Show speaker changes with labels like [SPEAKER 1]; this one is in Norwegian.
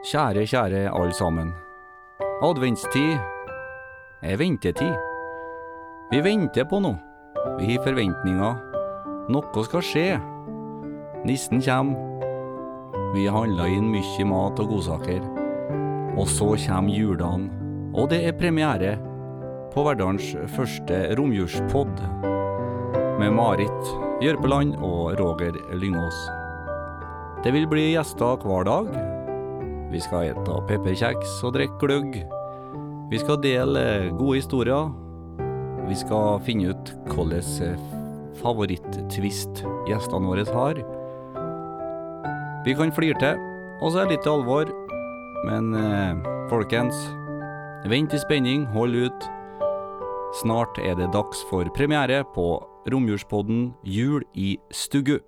[SPEAKER 1] Kjære, kjære alle sammen. Adventstid er ventetid. Vi venter på noe. Vi har forventninger. Noe skal skje. Nissen kommer. Vi handler inn mye mat og godsaker. Og så kommer julene, og det er premiere på hverdagens første romjulspod med Marit Jørpeland og Roger Lyngås. Det vil bli gjester hver dag. Vi skal ete pepperkjeks og drikke gløgg. Vi skal dele gode historier. Vi skal finne ut hvilken favoritt-twist gjestene våre har. Vi kan flire til, og så er det litt alvor. Men eh, folkens, vent i spenning, hold ut. Snart er det dags for premiere på romjulspodden Jul i stugu.